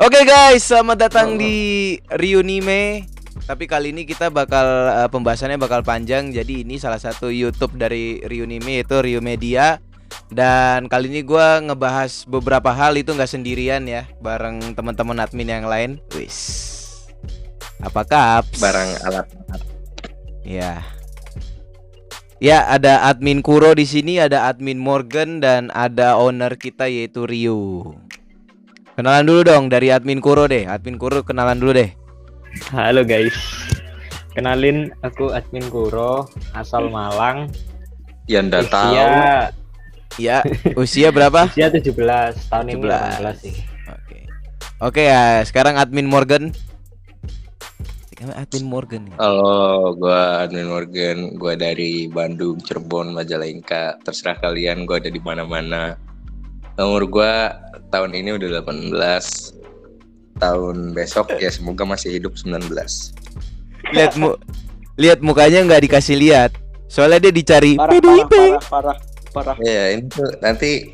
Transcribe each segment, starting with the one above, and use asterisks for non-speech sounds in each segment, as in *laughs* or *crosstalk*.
Oke guys, selamat datang di Riunime. Tapi kali ini kita bakal uh, pembahasannya bakal panjang. Jadi ini salah satu YouTube dari Riunime itu Rio Media. Dan kali ini gua ngebahas beberapa hal itu nggak sendirian ya, bareng teman-teman admin yang lain. Wis. Apa kaps? barang alat Ya. Ya, ada admin Kuro di sini, ada admin Morgan dan ada owner kita yaitu Rio. Kenalan dulu dong dari admin Kuro deh. Admin Kuro kenalan dulu deh. Halo guys, kenalin aku admin Kuro, asal Malang. yang udah tahu Usia, Ya, usia berapa? usia 17 tahun ini 17. 18 sih. Oke. Oke ya, sekarang admin Morgan. Admin Morgan. ya. Halo, gua Admin Morgan, gua dari Bandung, Cirebon, Majalengka. Terserah kalian, gua ada di mana-mana. Umur gua tahun ini udah 18. Tahun besok ya semoga masih hidup 19. Lihat mu lihat mukanya nggak dikasih lihat. Soalnya dia dicari parah, PDIP. parah, parah, parah, parah. Ya, ini tuh nanti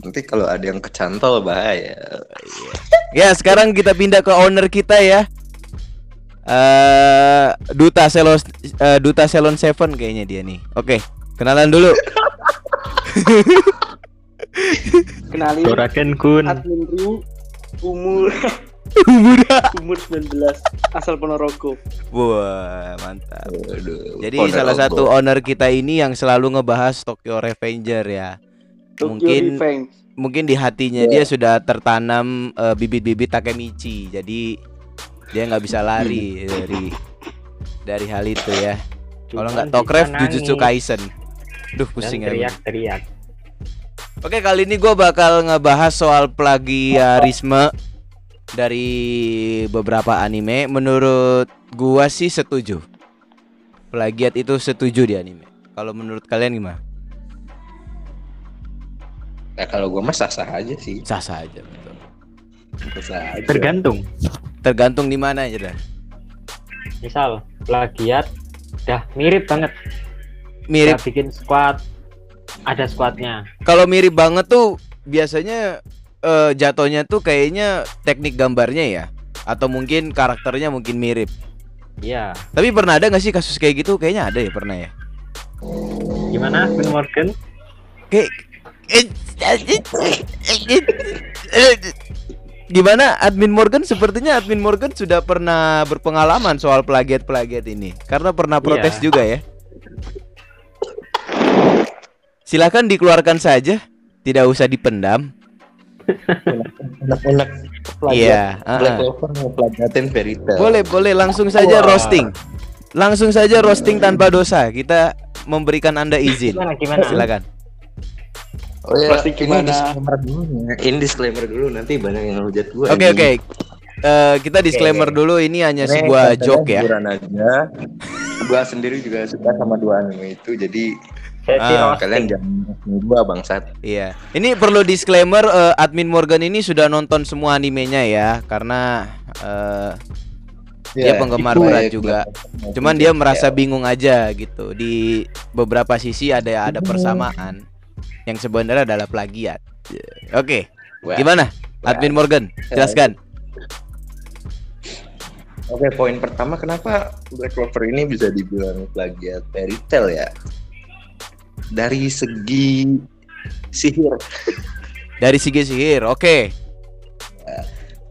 nanti kalau ada yang kecantol bahaya. Ya, sekarang kita pindah ke owner kita ya. Eh Duta Selon eh, Duta Selon Seven kayaknya dia nih. Oke, kenalan dulu. *laughs* Kenalin Doraken Kun. admin Ru umur Muda. umur 19 asal Ponorogo. Wah, mantap. Waduh, Jadi Ponorogo. salah satu owner kita ini yang selalu ngebahas Tokyo Revenger ya. Tokyo Mungkin Revenge. mungkin di hatinya dia sudah tertanam eh, bibit-bibit Takemichi. Jadi dia nggak bisa lari dari dari hal itu ya. Kalau nggak Tokrev Jujutsu Kaisen. Duh pusing ya. teriak-teriak. Oke kali ini gue bakal ngebahas soal plagiarisme dari beberapa anime. Menurut gua sih setuju. Plagiat itu setuju di anime. Kalau menurut kalian gimana? Ya kalau gua mah sah-sah aja sih. Sah sah aja. betul. Sah aja. Tergantung. Tergantung di mana aja dah. Misal plagiat dah mirip banget. Mirip. Kita bikin squad ada squadnya. Kalau mirip banget tuh biasanya eh, jatuhnya tuh kayaknya teknik gambarnya ya. Atau mungkin karakternya mungkin mirip. Iya. Tapi pernah ada nggak sih kasus kayak gitu? Kayaknya ada ya pernah ya. Gimana Admin Morgan? Kayak Gimana admin Morgan sepertinya admin Morgan sudah pernah berpengalaman soal plagiat-plagiat ini karena pernah protes Iya. juga ya. Silakan dikeluarkan saja, tidak usah dipendam. Enak-enak. Iya, Black. Clover Fairy Tail. Boleh, boleh langsung saja Wah. roasting. Langsung saja roasting tanpa dosa. Kita memberikan Anda izin. Gimana gimana? Silakan. Oh ya, Pasti ini gimana? disclaimer dulu ya. Ini disclaimer dulu nanti banyak yang hujat gua. Oke, nih. oke. Eh, kita disclaimer dulu ini hanya Ini sebuah joke ya. aja. Gua sendiri juga suka sama dua anime itu, jadi Sesi Ah, kalian jangan gua bangsat. Iya. Ini perlu disclaimer eh, admin Morgan ini sudah nonton semua animenya ya karena eh, Dia penggemar itu berat ya, juga. gua- cuman dia merasa bingung aja gitu. Di beberapa sisi ada ada persamaan yang sebenarnya adalah plagiat. Oke. Wah. Gimana? Admin Morgan, jelaskan. Oke, poin pertama kenapa Black Clover ini bisa dibilang plagiat fairy tale ya? Dari segi sihir. Dari segi sihir. Oke.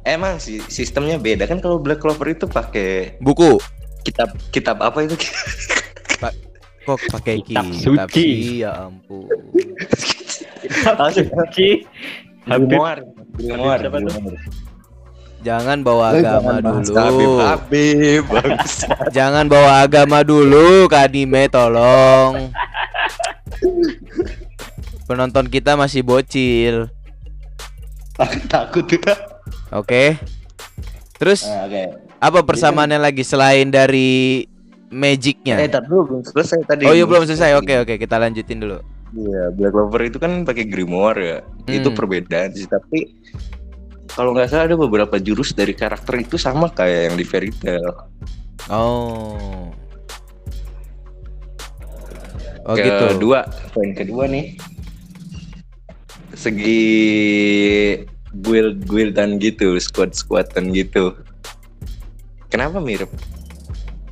Emang sih sistemnya beda kan kalau Black Clover itu pakai Buku. kitab kitab apa itu? Kok pakai Kitab kitab suci. sih? Ya ampun. Langsung Suci. Grimoire. Grimoire. Grimoire. Jangan bawa Eh, agama jangan dulu. Habib, Habib, bagus. Jangan bawa agama dulu ke anime tolong. Penonton kita masih bocil. takut takut ya. Oke. Terus Nah, Oke. apa persamaannya lagi selain dari Eh, magicnya? tapi belum belum selesai tadi. Oh iya belum selesai. Oke oke kita lanjutin dulu. Iya, Black Clover itu kan pakai grimoire ya. Itu Hmm. perbedaan sih, tapi kalau nggak salah ada beberapa jurus dari karakter itu sama kayak yang di Fairy Tail. Oh. Oh gitu. Kedua, poin kedua nih. Segi guild guildan gitu, squad squadan gitu. Kenapa mirip?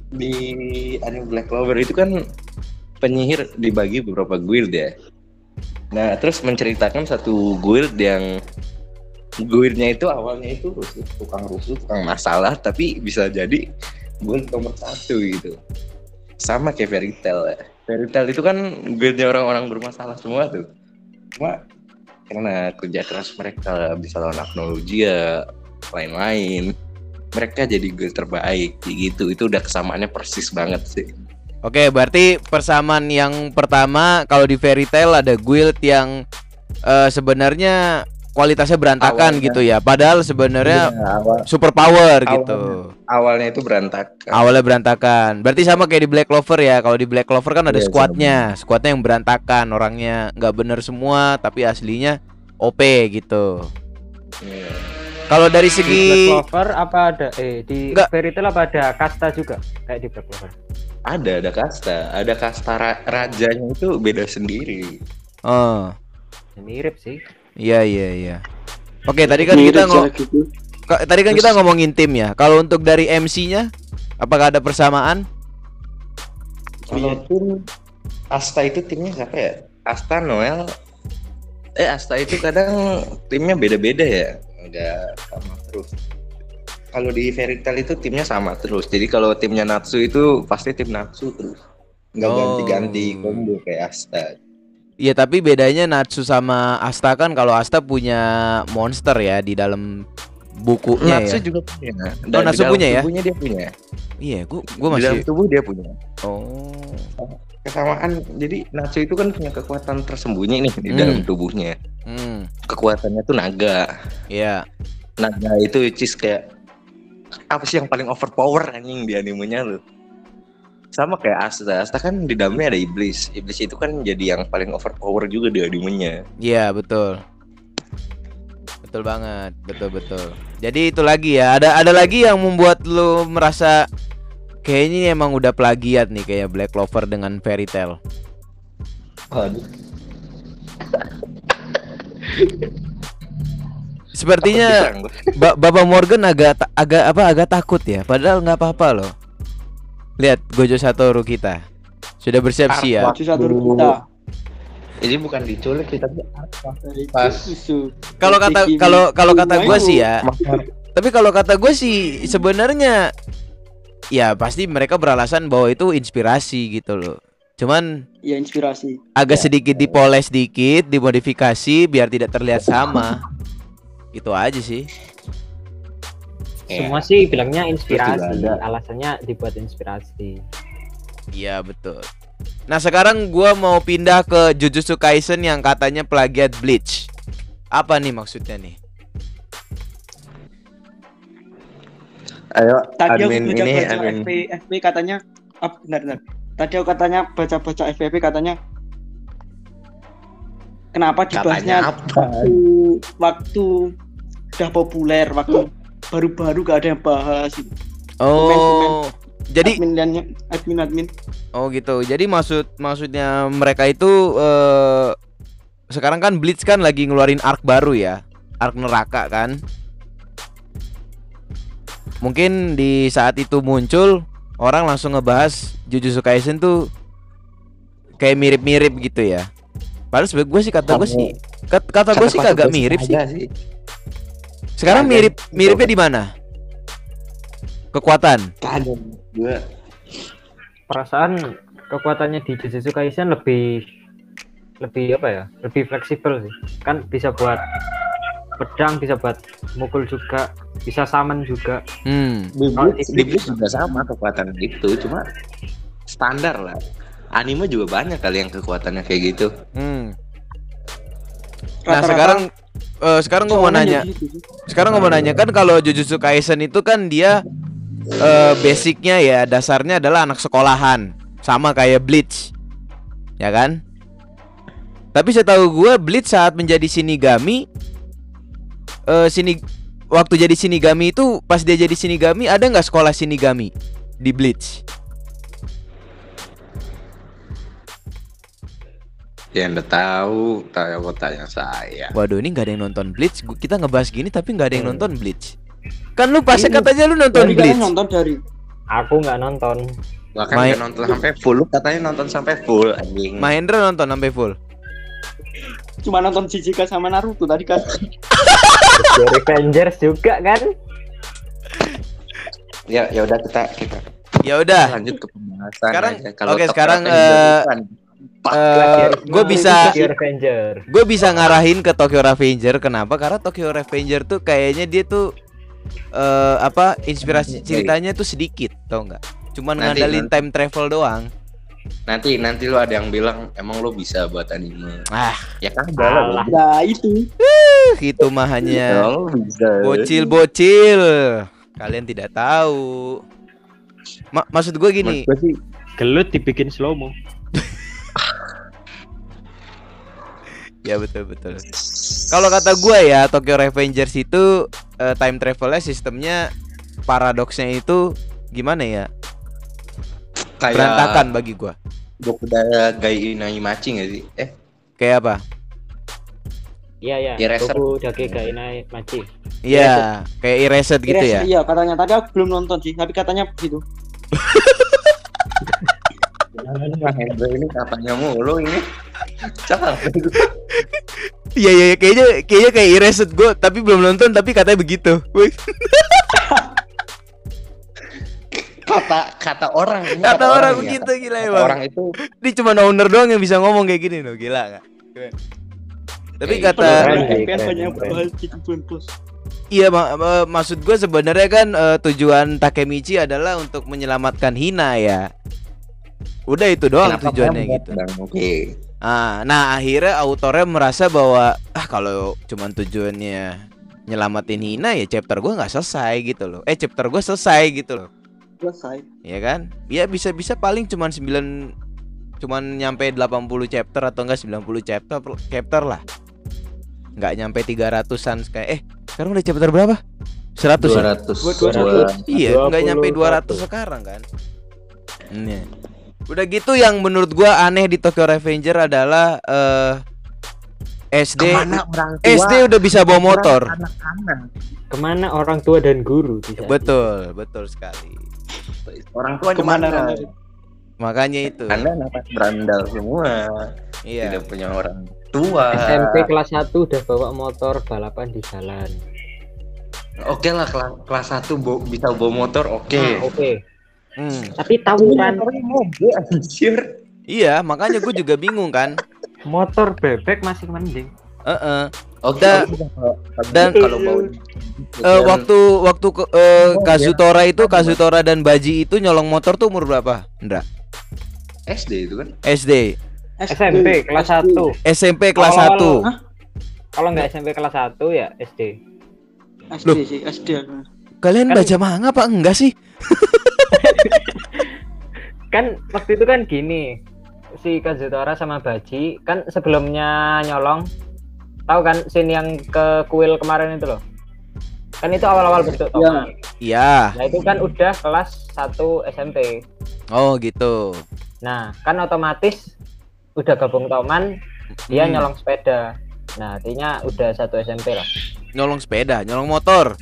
Di anime Black Clover itu kan penyihir dibagi beberapa guild ya. Nah, terus menceritakan satu guild yang guildnya itu awalnya itu rusuh, tukang rusuh, tukang masalah, tapi bisa jadi guild nomor satu gitu. Sama kayak Fairy Tail ya. Fairy Tail itu kan guildnya orang-orang bermasalah semua tuh. Cuma karena kerja keras mereka bisa lawan teknologi ya, lain-lain. Mereka jadi guild terbaik gitu. Itu udah kesamaannya persis banget sih. Oke, berarti persamaan yang pertama kalau di Fairy Tail ada guild yang eh, sebenarnya kualitasnya berantakan Awalnya. gitu ya. Padahal sebenarnya Iya, awal, super power Awalnya. gitu. awalnya itu berantakan. Awalnya berantakan. Berarti sama kayak di Black Clover ya. Kalau di Black Clover kan ada Iya, squadnya, squadnya yang berantakan, orangnya nggak bener semua, tapi aslinya OP gitu. Iya. Kalau dari Di segi Black Clover apa ada eh di Enggak. Fairy Tail apa ada kasta juga kayak di Black Clover? Ada, ada kasta, ada kasta ra- rajanya itu beda sendiri. oh, Ya, mirip sih. Iya iya iya. Oke, tadi kan Mirip kita ngo- ya gitu. tadi kan Terus- kita ngomongin tim ya. Kalau untuk dari MC-nya apakah ada persamaan? Kalau tim Asta itu timnya siapa ya? Asta Noel. Eh Asta itu kadang timnya beda-beda ya, nggak sama terus. Kalau di Fairy Tail itu timnya sama terus. Jadi kalau timnya Natsu itu pasti tim Natsu terus. Nggak Oh. ganti-ganti combo kayak Asta. Iya, tapi bedanya Natsu sama Asta kan kalau Asta punya monster ya di dalam bukunya Natsu ya. juga punya. Oh, Natsu punya ya? Tubuhnya dia punya. Iya, gua gua Di dalam masih tubuh dia punya. Oh. Kesamaan. Jadi Natsu itu kan punya kekuatan tersembunyi nih di Hmm. dalam tubuhnya. Hmm, Kekuatannya tuh naga. iya. naga itu which is kayak apa sih yang paling overpower anjing di animenya lu sama kayak Asta Asta kan di dalamnya ada iblis iblis itu kan jadi yang paling overpower juga di animenya Iya, betul. Betul banget, betul betul. Jadi itu lagi ya. Ada ada lagi yang membuat lu merasa kayaknya ini emang udah plagiat nih kayak Black Clover dengan Fairy Tail. Sepertinya Ba- Bapak Morgan agak agak apa agak takut ya. Padahal nggak apa-apa loh. Lihat Gojo Satoru kita sudah bersiap siap. Baju satu kita. ini bukan diculik Dari Pas. susu. Kalau kata kalau kalau kata gue sih ya, tapi kalau kata gue sih sebenarnya ya pasti mereka beralasan bahwa itu inspirasi gitu loh. Cuman Ya inspirasi. agak Ya. sedikit dipoles dikit, dimodifikasi biar tidak terlihat sama. Itu aja sih. Ya. Semua sih bilangnya inspirasi. Alasannya dibuat inspirasi. Iya betul. Nah sekarang gua mau pindah ke Jujutsu Kaisen yang katanya plagiat Bleach. Apa nih maksudnya nih? ayo Tadi aku admin ini baca-baca admin FP, FP katanya ah, benar benar. Tadi aku katanya baca-baca FVP katanya kenapa dibahasnya waktu waktu udah populer waktu baru-baru gak ada yang bahas Oh, jadi admin dan admin admin oh gitu. Jadi maksud maksudnya mereka itu eh sekarang kan Bleach kan lagi ngeluarin arc baru ya, arc neraka kan. Mungkin di saat itu muncul orang langsung ngebahas Jujutsu Kaisen tuh kayak mirip-mirip gitu ya. Padahal sebenernya gue sih kata gue sih kat- kata gue sih kagak mirip sih Sekarang mirip miripnya di mana? Kekuatan. kagak gue Perasaan kekuatannya di Jujutsu Kaisen lebih lebih apa ya? Lebih fleksibel sih. Kan bisa buat pedang, bisa buat mukul juga, bisa summon juga. Hmm. Di juga sama kekuatan itu, cuma standar lah. Anime juga banyak kali yang kekuatannya kayak gitu. Hmm. Nah, sekarang eh, sekarang gue mau nanya. gitu. Sekarang gue mau nanya kan kalau Jujutsu Kaisen itu kan dia eh, basicnya ya dasarnya adalah anak sekolahan sama kayak Bleach, ya kan? Tapi setahu gue Bleach saat menjadi Shinigami, eh sini waktu jadi Shinigami itu pas dia jadi Shinigami ada nggak sekolah Shinigami di Bleach? Ya anda tahu, tahu tanya saya. Waduh, ini nggak ada yang nonton Bleach. Kita ngebahas gini tapi nggak ada yang Hmm. nonton Bleach. Kan lu pas Ini- katanya lu nonton Dari Bleach. nonton dari Aku nggak nonton. Bahkan Main- dia nonton sampai full, lu katanya nonton sampai full anjing. Mahendra nonton sampai full. cuma nonton Jijika sama Naruto tadi kan. Revengers juga kan? Ya ya udah kita kita Ya udah. lanjut ke pembahasan Sekarang- aja. oke, Tokyo sekarang, eh, bukan. Eh, gue bisa Tokyo Revenger. gue bisa ngarahin ke Tokyo Revenger kenapa karena Tokyo Revenger tuh kayaknya dia tuh eh apa inspirasi ceritanya tuh sedikit tau nggak cuman Nanti, ngandalin nanti. time travel doang nanti nanti lu ada yang bilang emang lu bisa buat anime. ah Ya kan Alah. Nah itu itu mah hanya *laughs* bisa. bocil-bocil kalian tidak tahu Ma- maksud gue gini Maksud gua sih, Gelut dibikin slow mo. Ya betul betul kalau kata gue ya Tokyo Revengers itu eh, time travelnya sistemnya paradoksnya itu gimana ya kayak berantakan bagi gue Bokuda Gai Inai Machi gak sih? Eh, kayak apa Iya ya. Eraser. Goku Dake Gainai Machi. Iya, kayak erased gitu ya. Iya katanya tadi aku belum nonton sih, tapi katanya begitu. Hendro *laughs* ini katanya mulu ini. Cakap. Iya iya iya, kayaknya kayaknya kayak erased gue tapi belum nonton tapi katanya begitu. Wih, kata kata orang ini Kata orang ya. begitu gila Kata emang. orang itu Ini cuma owner doang yang bisa ngomong kayak gini loh, gila nggak? Tapi Kayak kata iya ma- ma- maksud gue sebenarnya kan eh, tujuan Takemichi adalah untuk menyelamatkan Hina ya. Udah itu doang kenapa tujuannya gitu. Oke. Ah, nah akhirnya autornya merasa bahwa ah kalau cuman tujuannya nyelamatin Hina ya chapter gue nggak selesai gitu loh. Eh chapter gue selesai gitu loh. Selesai. ya kan? Ya bisa-bisa paling cuman 9 cuman nyampe 80 chapter atau enggak 90 chapter chapter lah. Enggak nyampe 300-an kayak eh sekarang udah chapter berapa? 100 ya? 200. Gua 200. Iya, enggak nyampe 200 sekarang kan. Iya. Udah gitu yang menurut gua aneh di Tokyo Revenger adalah eh SD Ke mana orang tua? SD udah bisa bawa motor. Anak-anak. Ke mana orang tua dan guru bisa? Betul, betul sekali. Orang tua Ke mana ke mana? Makanya itu. Anda napas berandal semua. Iya. Tidak punya orang tua. SMP kelas 1 udah bawa motor balapan di jalan. Oke lah kelas kelas 1 bo- bisa bawa motor oke. Ah, Oke. Hmm. Tapi tawuran anjir. Iya, makanya gue juga bingung kan. motor bebek masih mending. Heeh. Oke. Da- kalau- dan- kalau mau Eh, waktu waktu ke, eh, Kazutora itu Kazutora dan Baji itu nyolong motor tuh umur berapa? Ndra. SD itu kan. SD, SMP kelas 1. SMP kelas Awal-awal. 1. Hah? Kalau nggak SMP kelas 1 ya SD. SD Loh. sih, SD. Kalian Kan- baca manga apa enggak sih? *laughs* Kan waktu itu kan gini. Si Kazutora sama Baji kan sebelumnya nyolong tahu kan scene yang ke kuil kemarin itu loh. Kan itu awal-awal bentuk tomat. Iya. Nah, itu kan udah kelas 1 SMP. Oh, gitu. Nah, kan otomatis udah gabung toman, dia Hmm. nyolong sepeda. Nah, artinya udah satu SMP lah. Nyolong sepeda, nyolong motor.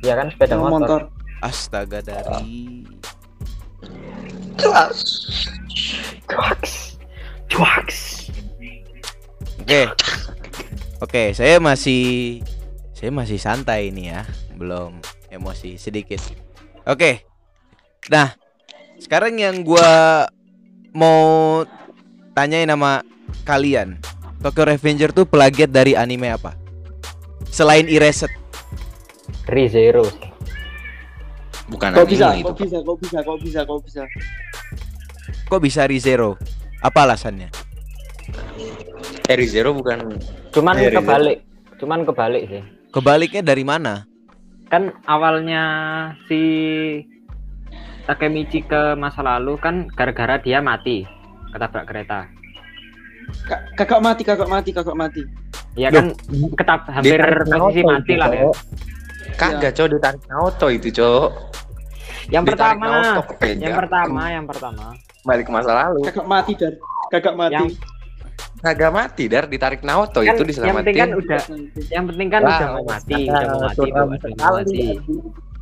Ya kan sepeda Sama motor. motor. Astaga dari Cuaks. Cuaks. Oke. Oke, saya masih saya masih santai ini ya, belum emosi sedikit. Oke. Nah, sekarang yang gua mau tanyain nama kalian. Tokyo Revenger tuh plagiat dari anime apa? Selain Erased. Rizero. Bukan Kok anime bisa? itu. Kok bisa? Kok bisa? Kok bisa? Kok bisa? Kok bisa Rizero? Apa alasannya? Eri Zero bukan Cuman Iya, Rizero. kebalik. Cuman kebalik sih. Kebaliknya dari mana? Kan awalnya si Takemichi ke masa lalu kan gara-gara dia mati ketabrak kereta. Ka- Kakak mati, kakak mati, kakak mati. Ya kan ketap hampir posisi mati lah ya. Kagak, Cok, ditarik Naoto itu, Cok. Yang Ditarik pertama, yang pertama, yang pertama. Balik ke masa lalu. Kakak mati dan kakak mati. Yang- kagak mati dar ditarik Naoto Kan itu yang penting kan diselamatin udah yang penting kan Wah, udah mau mati, udah mau mati, udah mau mati.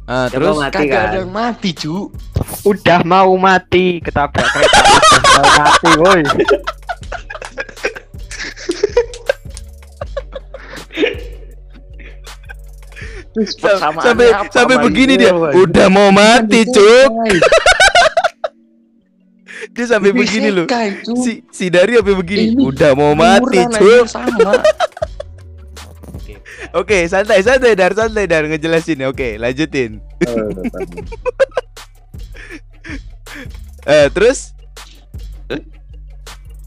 Udah terus mau mati kagak kan. ada yang mati cu Udah mau mati, ketabrak kereta udah mau mati, woi. Sam- sampai sampai begini dia udah mau mati cuk. *laughs* dia sampai begini loh. si si dari sampai begini Ini udah mau mati cuk. sama. *laughs* Oke santai santai dar santai dar ngejelasin. Oke lanjutin. Eh terus?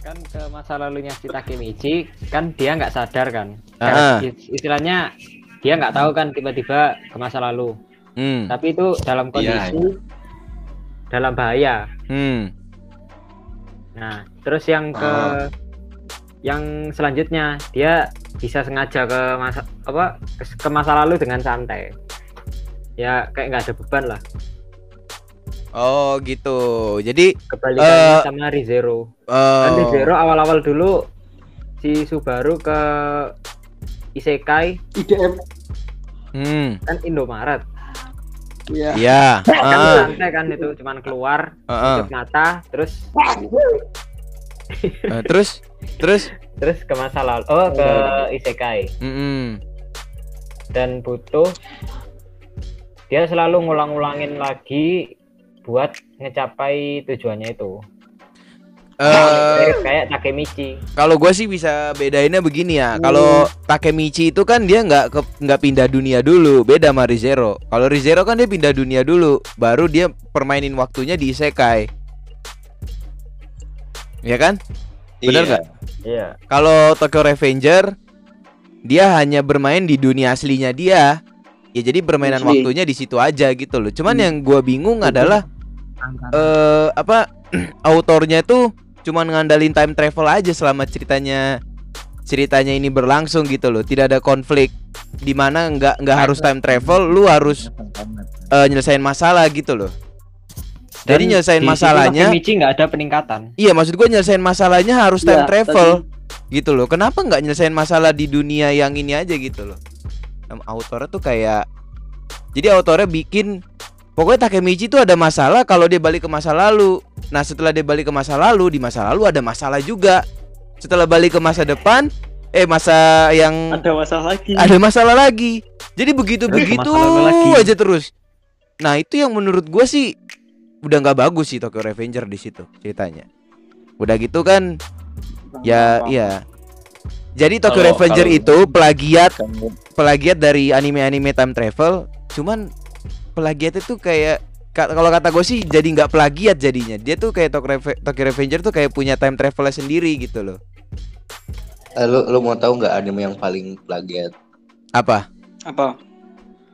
Kan ke masa lalunya si Takemichi, kan dia nggak sadar kan. Ah. Is- Istilahnya dia nggak tahu kan tiba-tiba ke masa lalu. hmm Tapi itu dalam Iya, kondisi dalam bahaya. hmm Nah, terus yang ke Ah. yang selanjutnya dia bisa sengaja ke masa apa ke, ke masa lalu dengan santai. Ya kayak nggak ada beban lah. oh gitu jadi Kebalikannya Eh, sama Rizero. Kan eh Rizero awal-awal dulu si Subaru ke Isekai. IDM hmm. Kan Indomaret. ya ya Kan ah, santai kan itu cuman keluar ah. tutup mata terus Eh, terus? Terus? Terus ke masa lalu oh ke Isekai. Hmm dan butuh dia selalu ngulang-ulangin lagi buat ngecapai tujuannya itu eh Mirip *laughs* kayak Takemichi kalau gue sih bisa bedainnya begini ya. Kalau Takemichi itu kan dia nggak ke- nggak pindah dunia dulu, beda sama Rizero. Kalau Rizero kan dia pindah dunia dulu, baru dia permainin waktunya di isekai. Ya kan? Bener Iya. nggak? iya Kalau Tokyo Revenger dia hanya bermain di dunia aslinya dia. Ya jadi permainan Asli. waktunya di situ aja gitu loh. Cuman yang gua bingung adalah eh apa *clears throat* autornya itu cuman ngandalin time travel aja selama ceritanya ceritanya ini berlangsung gitu loh. Tidak ada konflik. Di mana nggak nggak harus time travel lu harus eh, nyelesain masalah gitu loh. Jadi Dan nyelesain di situ masalahnya Takemichi nggak ada peningkatan. Iya maksud gue nyelesain masalahnya harus time Iya, travel gitu loh. Kenapa nggak nyelesain masalah di dunia yang ini aja gitu loh? Autornya tuh kayak jadi autornya bikin pokoknya Takemichi tuh ada masalah kalau dia balik ke masa lalu nah setelah dia balik ke masa lalu di masa lalu ada masalah juga setelah balik ke masa depan eh masa yang ada masalah lagi ada masalah lagi. Jadi begitu Terus begitu masalah lagi. aja terus. Nah itu yang menurut gue sih udah nggak bagus sih Tokyo Revenger di situ ceritanya. Udah gitu kan ya iya. Jadi Tokyo Kalau- Revenger kalau- itu plagiat Kamu plagiat dari anime-anime time travel. Cuman plagiat itu kayak ka- kalau kata gue sih jadi nggak plagiat jadinya. Dia tuh kayak Tokyo, Reve- Tokyo Revenger tuh kayak punya time travel sendiri gitu loh. Eh, lu lu mau tahu nggak anime yang paling plagiat Apa? apa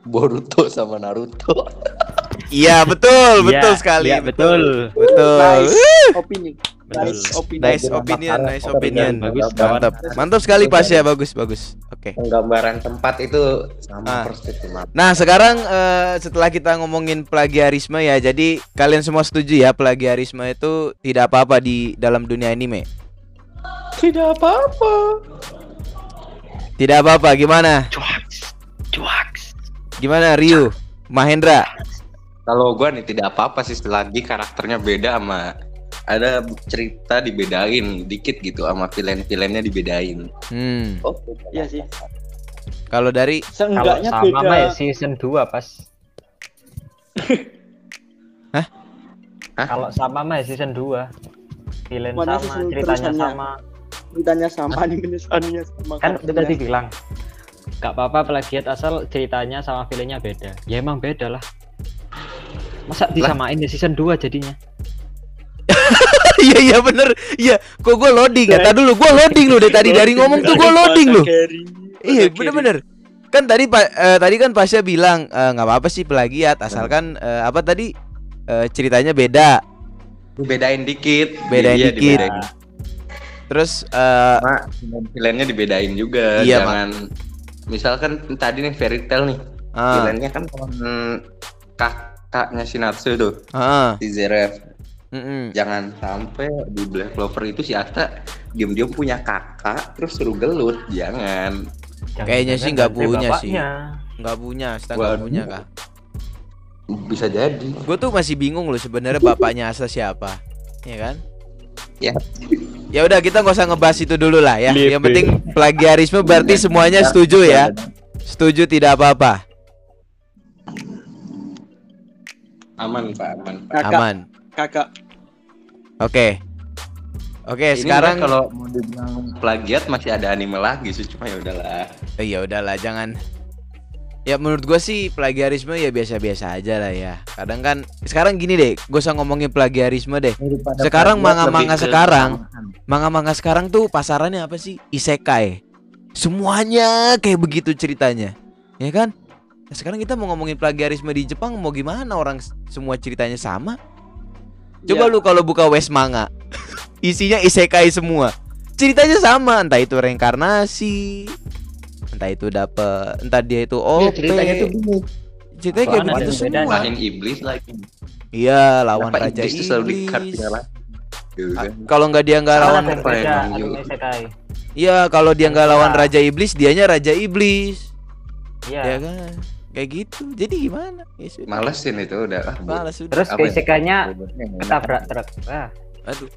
Boruto sama Naruto Iya betul, Iya, betul sekali. iya, betul. Betul. nice opini Betul. nice opini Nice opinion, nice opinion. Bagus. Mantap. Mantap sekali Pas ya, bagus, bagus. Oke. penggambaran tempat itu sama persis Mas. Nah, sekarang eh, setelah kita ngomongin plagiarisme ya, jadi kalian semua setuju ya plagiarisme itu tidak apa-apa di dalam dunia anime. tidak apa-apa Tidak apa-apa, gimana? Cuaks. Gimana Ryu? Mahendra? Kalau gua nih tidak apa-apa sih selagi karakternya beda sama ada cerita dibedain dikit gitu sama villain-villainnya dibedain. Hmm. Oh, Iya sih. Kalau dari Kalau sama beda ya season 2 pas. *laughs* Hah? Hah? Kalau sama mah ya season 2. Villain Mana sama, season ceritanya terusannya? sama. ceritanya sama animenya animenya sama Kan karakternya. tadi bilang Gak apa-apa plagiat asal ceritanya sama filmnya beda. Ya emang beda lah. Masa disamain ya season 2 jadinya? *laughs* Iya iya bener Iya Kok gue loading ya Tadi dulu gue loading loh Dari tadi dari ngomong tuh gue loading loh Iya bener-bener Kan tadi pak eh, tadi kan Pasya bilang eh, nggak apa-apa sih plagiat asalkan eh, apa tadi eh, ceritanya beda dibedain dikit. Bedain Iya, dikit. dibedain. terus eh, Sama villainnya dibedain juga. Iya, Jangan misalkan tadi nih fairy tale nih. Villainnya kan temen kakaknya si Natsu tuh, ah, si Zeref. Mm-mm. Jangan sampai di Black Clover itu si Asta diam-diam punya kakak terus suruh gelut. Jangan. Jangan- Kayaknya sih nggak punya sih. bapaknya. nggak punya, Asta nggak Waduh. punya kah? Bisa jadi. Gue tuh masih bingung loh sebenarnya bapaknya Asta siapa, ya kan? Ya. Ya udah kita nggak usah ngebahas itu dulu lah ya. Lipe. Yang penting plagiarisme berarti semuanya setuju ya. Setuju tidak apa-apa. Aman Pak, aman Pak. Kakak, Aman. kakak. Oke. Oke, Ini sekarang kalau mau dibilang plagiat masih ada anime lagi sih cuma ya udahlah. Eh, ya udahlah jangan Ya menurut gue sih plagiarisme ya biasa-biasa aja lah ya. Kadang kan sekarang gini deh, gue usah ngomongin plagiarisme deh. Sekarang manga-manga sekarang, manga-manga sekarang tuh pasarannya apa sih? Isekai. Semuanya kayak begitu ceritanya. Ya kan? Nah, sekarang kita mau ngomongin plagiarisme di Jepang mau gimana orang semua ceritanya sama? Coba Ya. lu kalau buka West Manga, *laughs* isinya isekai semua. Ceritanya sama, entah itu reinkarnasi, entah itu dapet, entah dia itu OP. Iya, ceritanya gini. ceritanya kayak begitu semua. Lain iblis lagi. Iya, lawan Kenapa raja iblis selalu ya Ah, kan. Kalau nggak dia nggak lawan, ya, isekai. iya kalau dia nggak Iya. lawan raja iblis, dianya raja iblis, Iya. ya kan? Kayak gitu. Jadi gimana? Ya sudah. Malesin itu udah. Ah, Malas sudah. Terus ya? enak. ketabrak truk. Ah, Aduh.